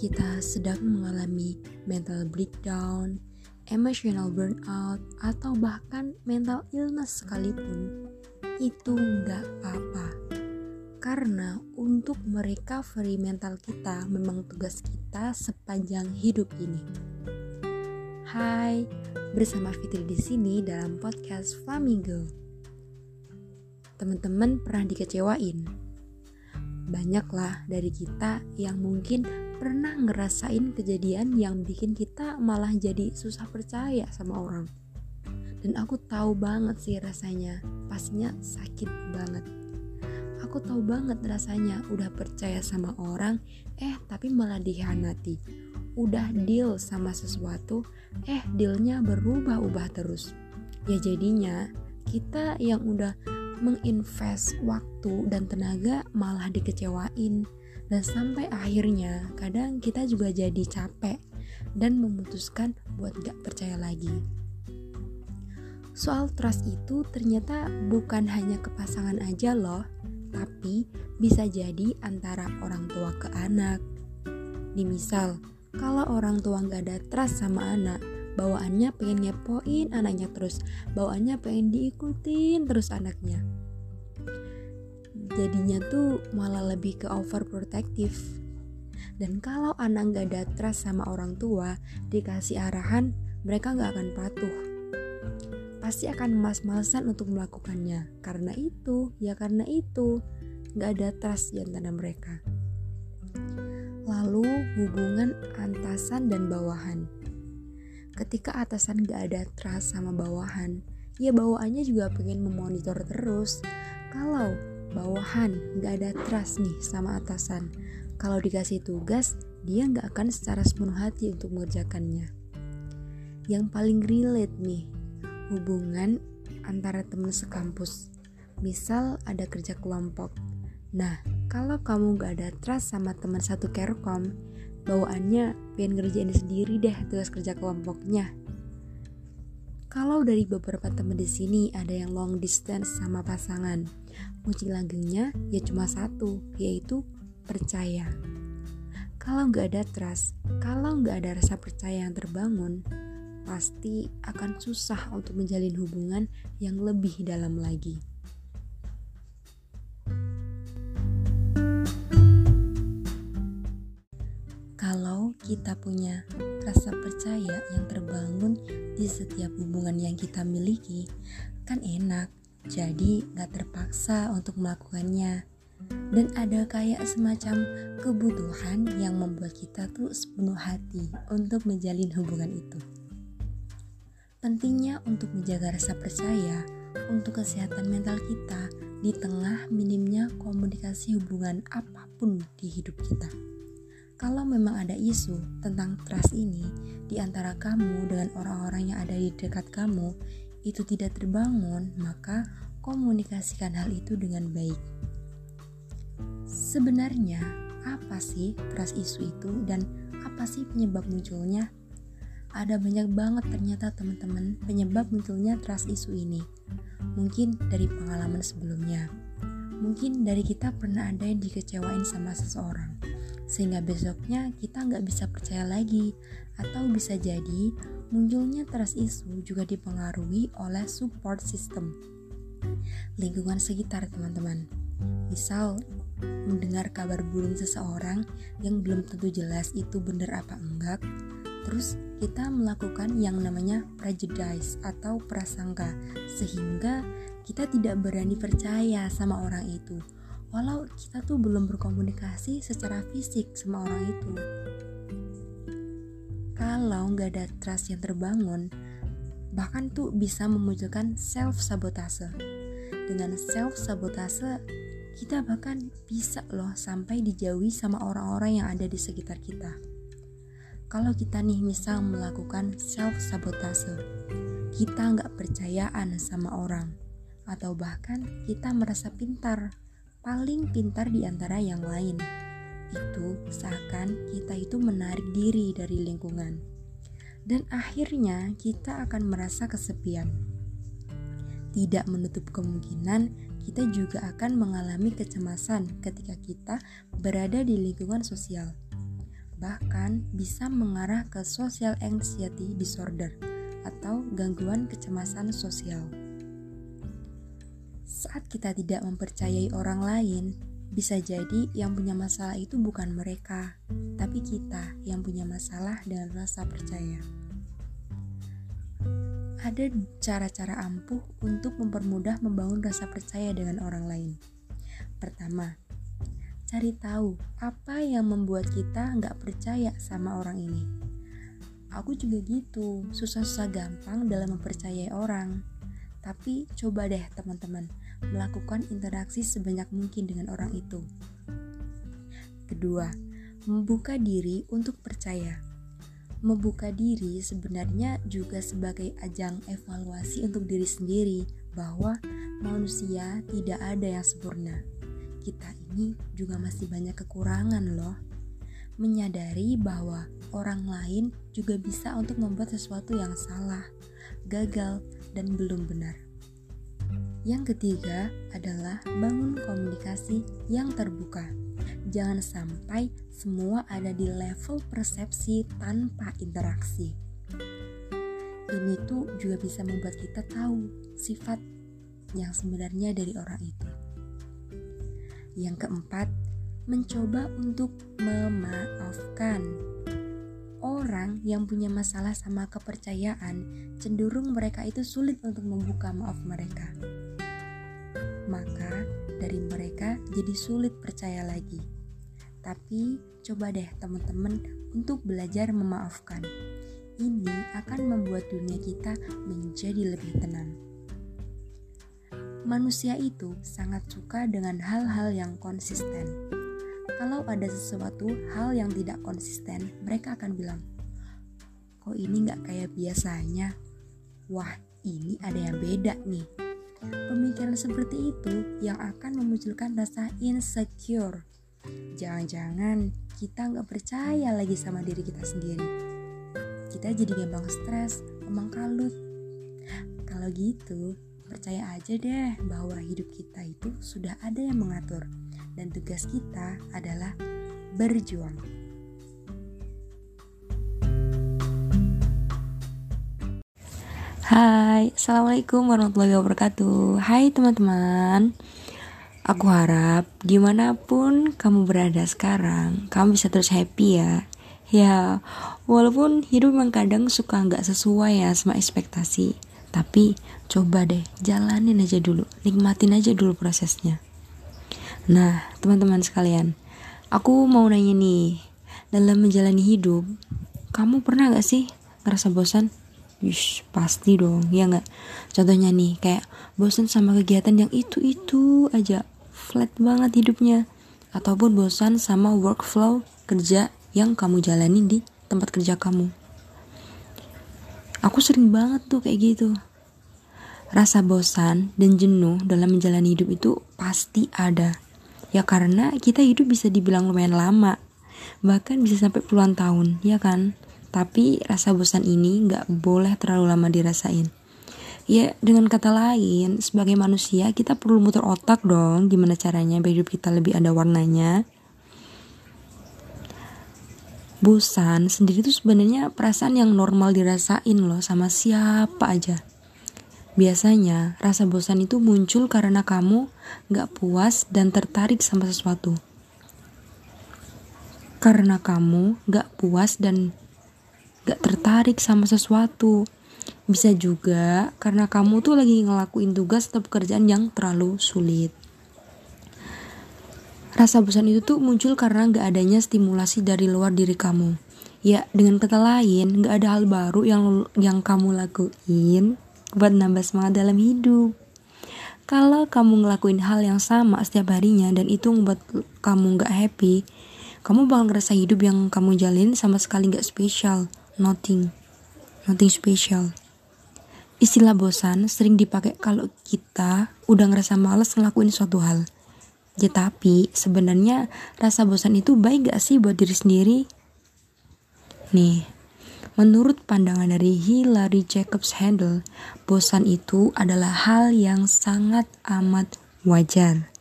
kita sedang mengalami mental breakdown, emotional burnout, atau bahkan mental illness sekalipun, itu nggak apa-apa. Karena untuk merecovery mental kita memang tugas kita sepanjang hidup ini. Hai, bersama Fitri di sini dalam podcast Flamingo. Teman-teman pernah dikecewain? banyaklah dari kita yang mungkin pernah ngerasain kejadian yang bikin kita malah jadi susah percaya sama orang. Dan aku tahu banget sih rasanya, pastinya sakit banget. Aku tahu banget rasanya udah percaya sama orang, eh tapi malah dihianati. Udah deal sama sesuatu, eh dealnya berubah-ubah terus. Ya jadinya kita yang udah menginvest waktu dan tenaga malah dikecewain dan sampai akhirnya kadang kita juga jadi capek dan memutuskan buat gak percaya lagi. Soal trust itu ternyata bukan hanya ke pasangan aja loh, tapi bisa jadi antara orang tua ke anak. Misal, kalau orang tua gak ada trust sama anak, bawaannya pengen ngepoin anaknya terus bawaannya pengen diikutin terus anaknya jadinya tuh malah lebih ke overprotective. Dan kalau anak gak ada trust sama orang tua dikasih arahan mereka gak akan patuh. Pasti akan mas-malesan untuk melakukannya. Karena itu ya karena itu gak ada trust di antara mereka. Lalu hubungan antasan dan bawahan. Ketika atasan gak ada trust sama bawahan, ya bawaannya juga pengen memonitor terus. Kalau bawahan gak ada trust nih sama atasan, kalau dikasih tugas, dia gak akan secara sepenuh hati untuk mengerjakannya. Yang paling relate nih, hubungan antara teman sekampus. Misal ada kerja kelompok. Nah, kalau kamu gak ada trust sama teman satu kerkom, bawaannya pengen ngerjain sendiri deh tugas kerja kelompoknya. Kalau dari beberapa temen di sini ada yang long distance sama pasangan, kunci langgengnya ya cuma satu, yaitu percaya. Kalau nggak ada trust, kalau nggak ada rasa percaya yang terbangun, pasti akan susah untuk menjalin hubungan yang lebih dalam lagi. Kalau kita punya rasa percaya yang terbangun di setiap hubungan yang kita miliki, kan enak. Jadi gak terpaksa untuk melakukannya. Dan ada kayak semacam kebutuhan yang membuat kita tuh sepenuh hati untuk menjalin hubungan itu. Pentingnya untuk menjaga rasa percaya untuk kesehatan mental kita di tengah minimnya komunikasi hubungan apa pun di hidup kita. Kalau memang ada isu tentang trust ini di antara kamu dengan orang-orang yang ada di dekat kamu itu tidak terbangun, maka komunikasikan hal itu dengan baik. Sebenarnya, apa sih trust isu itu dan apa sih penyebab munculnya? Ada banyak banget ternyata teman-teman penyebab munculnya trust isu ini. Mungkin dari pengalaman sebelumnya. Mungkin dari kita pernah ada yang dikecewain sama seseorang sehingga besoknya kita nggak bisa percaya lagi. Atau bisa jadi munculnya trust isu juga dipengaruhi oleh support system lingkungan sekitar teman-teman. Misal mendengar kabar burung seseorang yang belum tentu jelas itu benar apa enggak terus kita melakukan yang namanya prejudice atau prasangka sehingga kita tidak berani percaya sama orang itu walau kita tuh belum berkomunikasi secara fisik sama orang itu. Kalau nggak ada trust yang terbangun, bahkan tuh bisa memunculkan self sabotase. Dengan self sabotase, kita bahkan bisa loh sampai dijauhi sama orang-orang yang ada di sekitar kita. Kalau kita nih misal melakukan self sabotase, kita nggak percayaan sama orang, atau bahkan kita merasa pintar paling pintar di antara yang lain. Itu seakan kita itu menarik diri dari lingkungan. Dan akhirnya kita akan merasa kesepian. Tidak menutup kemungkinan kita juga akan mengalami kecemasan ketika kita berada di lingkungan sosial. bahkan bisa mengarah ke social anxiety disorder atau gangguan kecemasan sosial. Saat kita tidak mempercayai orang lain, bisa jadi yang punya masalah itu bukan mereka, tapi kita yang punya masalah dengan rasa percaya. Ada cara-cara ampuh untuk mempermudah membangun rasa percaya dengan orang lain. Pertama, cari tahu apa yang membuat kita nggak percaya sama orang ini. Aku juga gitu, susah-susah gampang dalam mempercayai orang. Tapi coba deh teman-teman, melakukan interaksi sebanyak mungkin dengan orang itu. Kedua, membuka diri untuk percaya. Membuka diri sebenarnya juga sebagai ajang evaluasi untuk diri sendiri bahwa manusia tidak ada yang sempurna. Kita ini juga masih banyak kekurangan loh. Menyadari bahwa orang lain juga bisa untuk membuat sesuatu yang salah, gagal, dan belum benar. Yang ketiga adalah bangun komunikasi yang terbuka. Jangan sampai semua ada di level persepsi tanpa interaksi. Ini tuh juga bisa membuat kita tahu sifat yang sebenarnya dari orang itu. Yang keempat, mencoba untuk memaafkan orang yang punya masalah sama kepercayaan, cenderung mereka itu sulit untuk membuka maaf mereka. Maka dari mereka jadi sulit percaya lagi. Tapi coba deh teman-teman untuk belajar memaafkan. Ini akan membuat dunia kita menjadi lebih tenang. Manusia itu sangat suka dengan hal-hal yang konsisten kalau ada sesuatu hal yang tidak konsisten, mereka akan bilang, kok ini nggak kayak biasanya? Wah, ini ada yang beda nih. Pemikiran seperti itu yang akan memunculkan rasa insecure. Jangan-jangan kita nggak percaya lagi sama diri kita sendiri. Kita jadi gampang stres, emang kalut. Kalau gitu, percaya aja deh bahwa hidup kita itu sudah ada yang mengatur dan tugas kita adalah berjuang. Hai, Assalamualaikum warahmatullahi wabarakatuh. Hai teman-teman. Aku harap di mana pun kamu berada sekarang Kamu bisa terus happy ya. Ya, walaupun hidup memang kadang suka nggak sesuai ya sama ekspektasi. Tapi coba deh, jalanin aja dulu Nikmatin aja dulu prosesnya Nah, teman-teman sekalian, aku mau nanya nih, dalam menjalani hidup, kamu pernah gak sih ngerasa bosan? Yush, pasti dong, ya nggak? Contohnya nih, kayak bosan sama kegiatan yang itu-itu aja, flat banget hidupnya. Ataupun bosan sama workflow kerja yang kamu jalani di tempat kerja kamu. Aku sering banget tuh kayak gitu. Rasa bosan dan jenuh dalam menjalani hidup itu pasti ada Ya karena kita hidup bisa dibilang lumayan lama, bahkan bisa sampai puluhan tahun, ya kan? Tapi rasa bosan ini nggak boleh terlalu lama dirasain. Ya dengan kata lain, sebagai manusia kita perlu muter otak dong gimana caranya biar hidup kita lebih ada warnanya. Bosan sendiri itu sebenarnya perasaan yang normal dirasain loh sama siapa aja. Biasanya, rasa bosan itu muncul karena kamu gak puas dan tertarik sama sesuatu. Karena kamu gak puas dan gak tertarik sama sesuatu. Bisa juga karena kamu tuh lagi ngelakuin tugas atau pekerjaan yang terlalu sulit. Rasa bosan itu tuh muncul karena gak adanya stimulasi dari luar diri kamu. Ya, dengan kata lain, gak ada hal baru yang yang kamu lakuin buat nambah semangat dalam hidup. Kalau kamu ngelakuin hal yang sama setiap harinya dan itu membuat kamu gak happy, kamu bakal ngerasa hidup yang kamu jalin sama sekali gak spesial, nothing, nothing special. Istilah bosan sering dipakai kalau kita udah ngerasa males ngelakuin suatu hal. Ya tapi sebenarnya rasa bosan itu baik gak sih buat diri sendiri? Nih, Menurut pandangan dari Hilary Jacobs Handel, bosan itu adalah hal yang sangat amat wajar.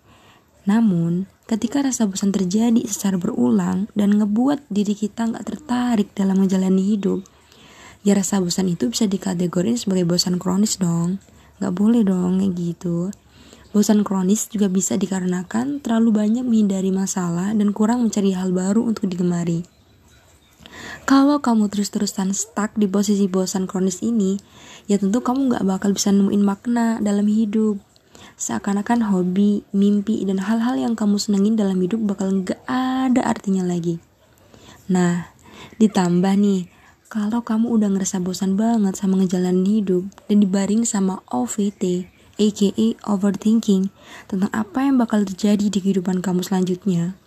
Namun, ketika rasa bosan terjadi secara berulang dan ngebuat diri kita nggak tertarik dalam menjalani hidup, ya rasa bosan itu bisa dikategorikan sebagai bosan kronis dong. Nggak boleh dong kayak gitu. Bosan kronis juga bisa dikarenakan terlalu banyak menghindari masalah dan kurang mencari hal baru untuk digemari. Kalau kamu terus-terusan stuck di posisi bosan kronis ini, ya tentu kamu nggak bakal bisa nemuin makna dalam hidup. Seakan-akan hobi, mimpi, dan hal-hal yang kamu senengin dalam hidup bakal nggak ada artinya lagi. Nah, ditambah nih, kalau kamu udah ngerasa bosan banget sama ngejalanin hidup dan dibaring sama OVT, aka overthinking, tentang apa yang bakal terjadi di kehidupan kamu selanjutnya,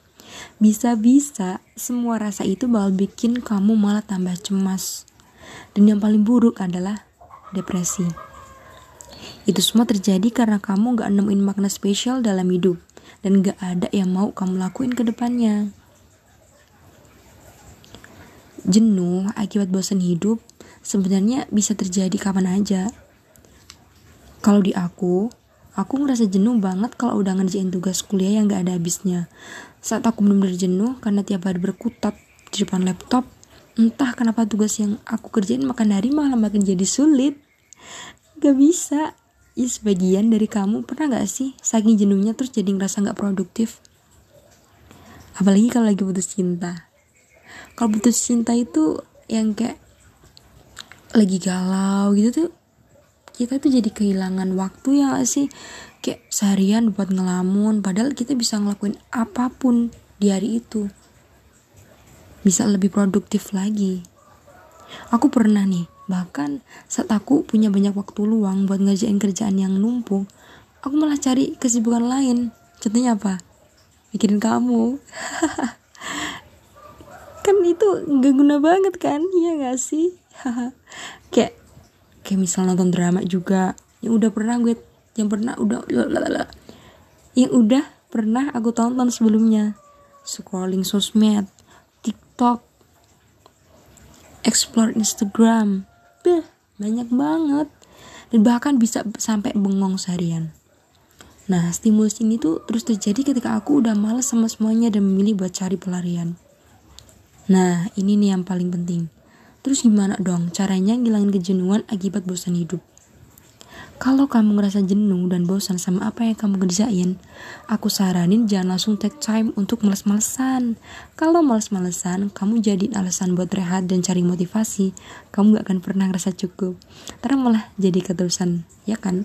bisa-bisa semua rasa itu bakal bikin kamu malah tambah cemas. Dan yang paling buruk adalah depresi. Itu semua terjadi karena kamu gak nemuin makna spesial dalam hidup dan gak ada yang mau kamu lakuin ke depannya. Jenuh akibat bosan hidup sebenarnya bisa terjadi kapan aja. Kalau di aku, aku ngerasa jenuh banget kalau udah ngerjain tugas kuliah yang gak ada habisnya. Saat aku benar-benar jenuh karena tiap hari berkutat di depan laptop, entah kenapa tugas yang aku kerjain makan hari malah makin jadi sulit. Gak bisa. Ya sebagian dari kamu pernah gak sih saking jenuhnya terus jadi ngerasa gak produktif? Apalagi kalau lagi putus cinta. Kalau putus cinta itu yang kayak lagi galau gitu tuh kita tuh jadi kehilangan waktu ya gak sih? Kayak seharian buat ngelamun padahal kita bisa ngelakuin apa pun di hari itu. Bisa lebih produktif lagi. Aku pernah nih bahkan saat aku punya banyak waktu luang buat ngerjain kerjaan yang numpuk aku malah cari kesibukan lain. Contohnya apa? Mikirin kamu. Kan itu gak guna banget kan? Iya gak sih? Kayak kayak misal nonton drama juga yang udah pernah gue yang pernah udah yang udah pernah aku tonton sebelumnya. Scrolling sosmed tiktok explore instagram. Beh banyak banget. Dan bahkan bisa sampai bengong seharian. Nah stimulus ini tuh terus terjadi ketika aku udah males sama semuanya dan memilih buat cari pelarian. Nah ini nih yang paling penting terus gimana dong caranya ngilangin kejenuhan akibat bosan hidup kalau kamu ngerasa jenuh dan bosan sama apa yang kamu kerjain, aku saranin jangan langsung take time untuk males-malesan. Kalau males-malesan, kamu jadiin alasan buat rehat dan cari motivasi, kamu gak akan pernah ngerasa cukup. Ntar malah jadi keterusan, ya kan?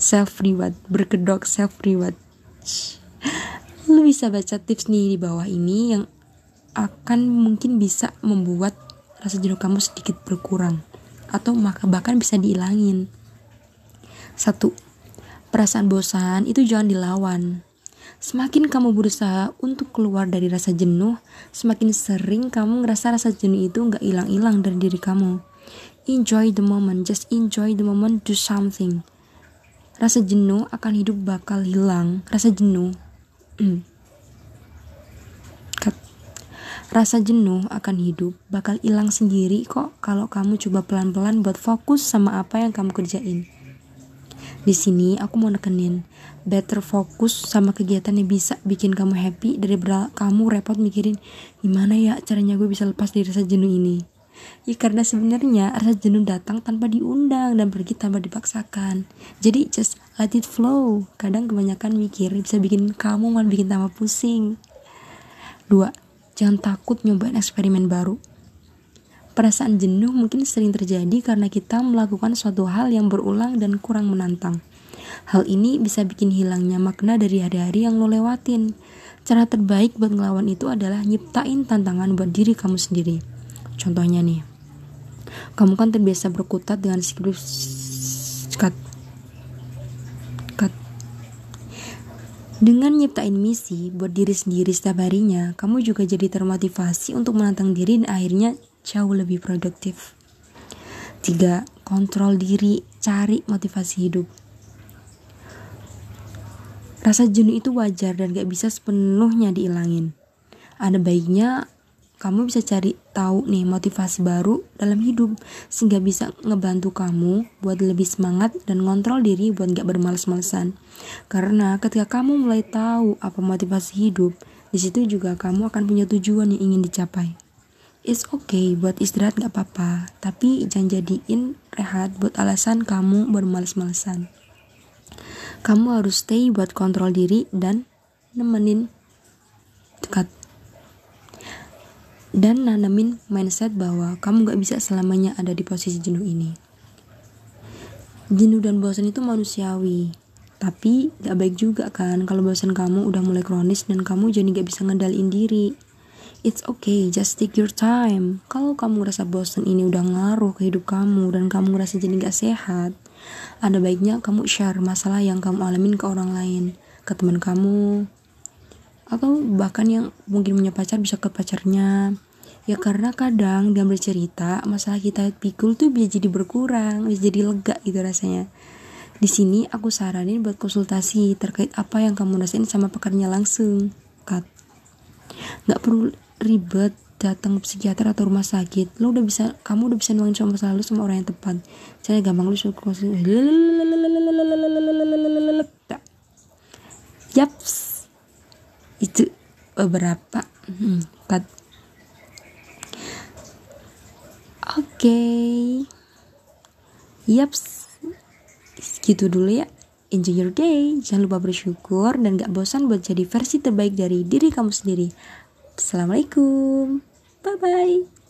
Self reward, berkedok self reward. Lu bisa baca tips nih di bawah ini yang akan mungkin bisa membuat rasa jenuh kamu sedikit berkurang atau bahkan bisa dihilangin. Satu, perasaan bosan itu jangan dilawan. Semakin kamu berusaha untuk keluar dari rasa jenuh, semakin sering kamu ngerasa rasa jenuh itu nggak hilang-hilang dari diri kamu. Enjoy the moment, just enjoy the moment, do something. Rasa jenuh akan hidup bakal hilang. Rasa jenuh, Rasa jenuh akan hidup bakal hilang sendiri kok kalau kamu coba pelan-pelan buat fokus sama apa yang kamu kerjain. Di sini aku mau nekenin better fokus sama kegiatan yang bisa bikin kamu happy dari kamu repot mikirin gimana ya caranya gue bisa lepas dari rasa jenuh ini. Ya karena sebenarnya rasa jenuh datang tanpa diundang dan pergi tanpa dipaksakan. Jadi just let it flow. Kadang kebanyakan mikir bisa bikin kamu malah bikin tambah pusing. Dua, jangan takut nyobain eksperimen baru. Perasaan jenuh mungkin sering terjadi karena kita melakukan suatu hal yang berulang dan kurang menantang. Hal ini bisa bikin hilangnya makna dari hari-hari yang lo lewatin. Cara terbaik buat ngelawan itu adalah nyiptain tantangan buat diri kamu sendiri. Contohnya nih, kamu kan terbiasa berkutat dengan skrip Dengan nyiptain misi buat diri sendiri setiap harinya, kamu juga jadi termotivasi untuk menantang diri dan akhirnya jauh lebih produktif. Tiga, kontrol diri, cari motivasi hidup. Rasa jenuh itu wajar dan gak bisa sepenuhnya diilangin. Ada baiknya kamu bisa cari tahu nih motivasi baru dalam hidup sehingga bisa ngebantu kamu buat lebih semangat dan ngontrol diri buat gak bermalas-malesan. Karena ketika kamu mulai tahu apa motivasi hidup, di situ juga kamu akan punya tujuan yang ingin dicapai. It's okay buat istirahat gak apa-apa, tapi jangan jadiin rehat buat alasan kamu bermalas-malesan. Kamu harus stay buat kontrol diri dan nemenin dekat dan nanamin mindset bahwa kamu gak bisa selamanya ada di posisi jenuh ini. Jenuh dan bosan itu manusiawi, tapi gak baik juga kan kalau bosan kamu udah mulai kronis dan kamu jadi gak bisa ngendaliin diri. It's okay, just take your time. Kalau kamu ngerasa bosan ini udah ngaruh ke hidup kamu dan kamu ngerasa jadi gak sehat, ada baiknya kamu share masalah yang kamu alamin ke orang lain, ke teman kamu, atau bahkan yang mungkin punya pacar bisa ke pacarnya. Ya karena kadang dalam bercerita masalah kita pikul tuh bisa jadi berkurang bisa jadi lega gitu rasanya. Di sini aku saranin buat konsultasi terkait apa yang kamu rasain sama pakarnya langsung. Kat. Nggak perlu ribet datang psikiater atau rumah sakit. Lo udah bisa kamu udah bisa nuangin sama masalah lu sama orang yang tepat. Saya gampang lu suruh konsultasi yaps itu beberapa. Hmm, oke. Okay. yaps. Gitu dulu ya. Enjoy your day. Jangan lupa bersyukur dan gak bosan buat jadi versi terbaik dari diri kamu sendiri. Assalamualaikum. Bye bye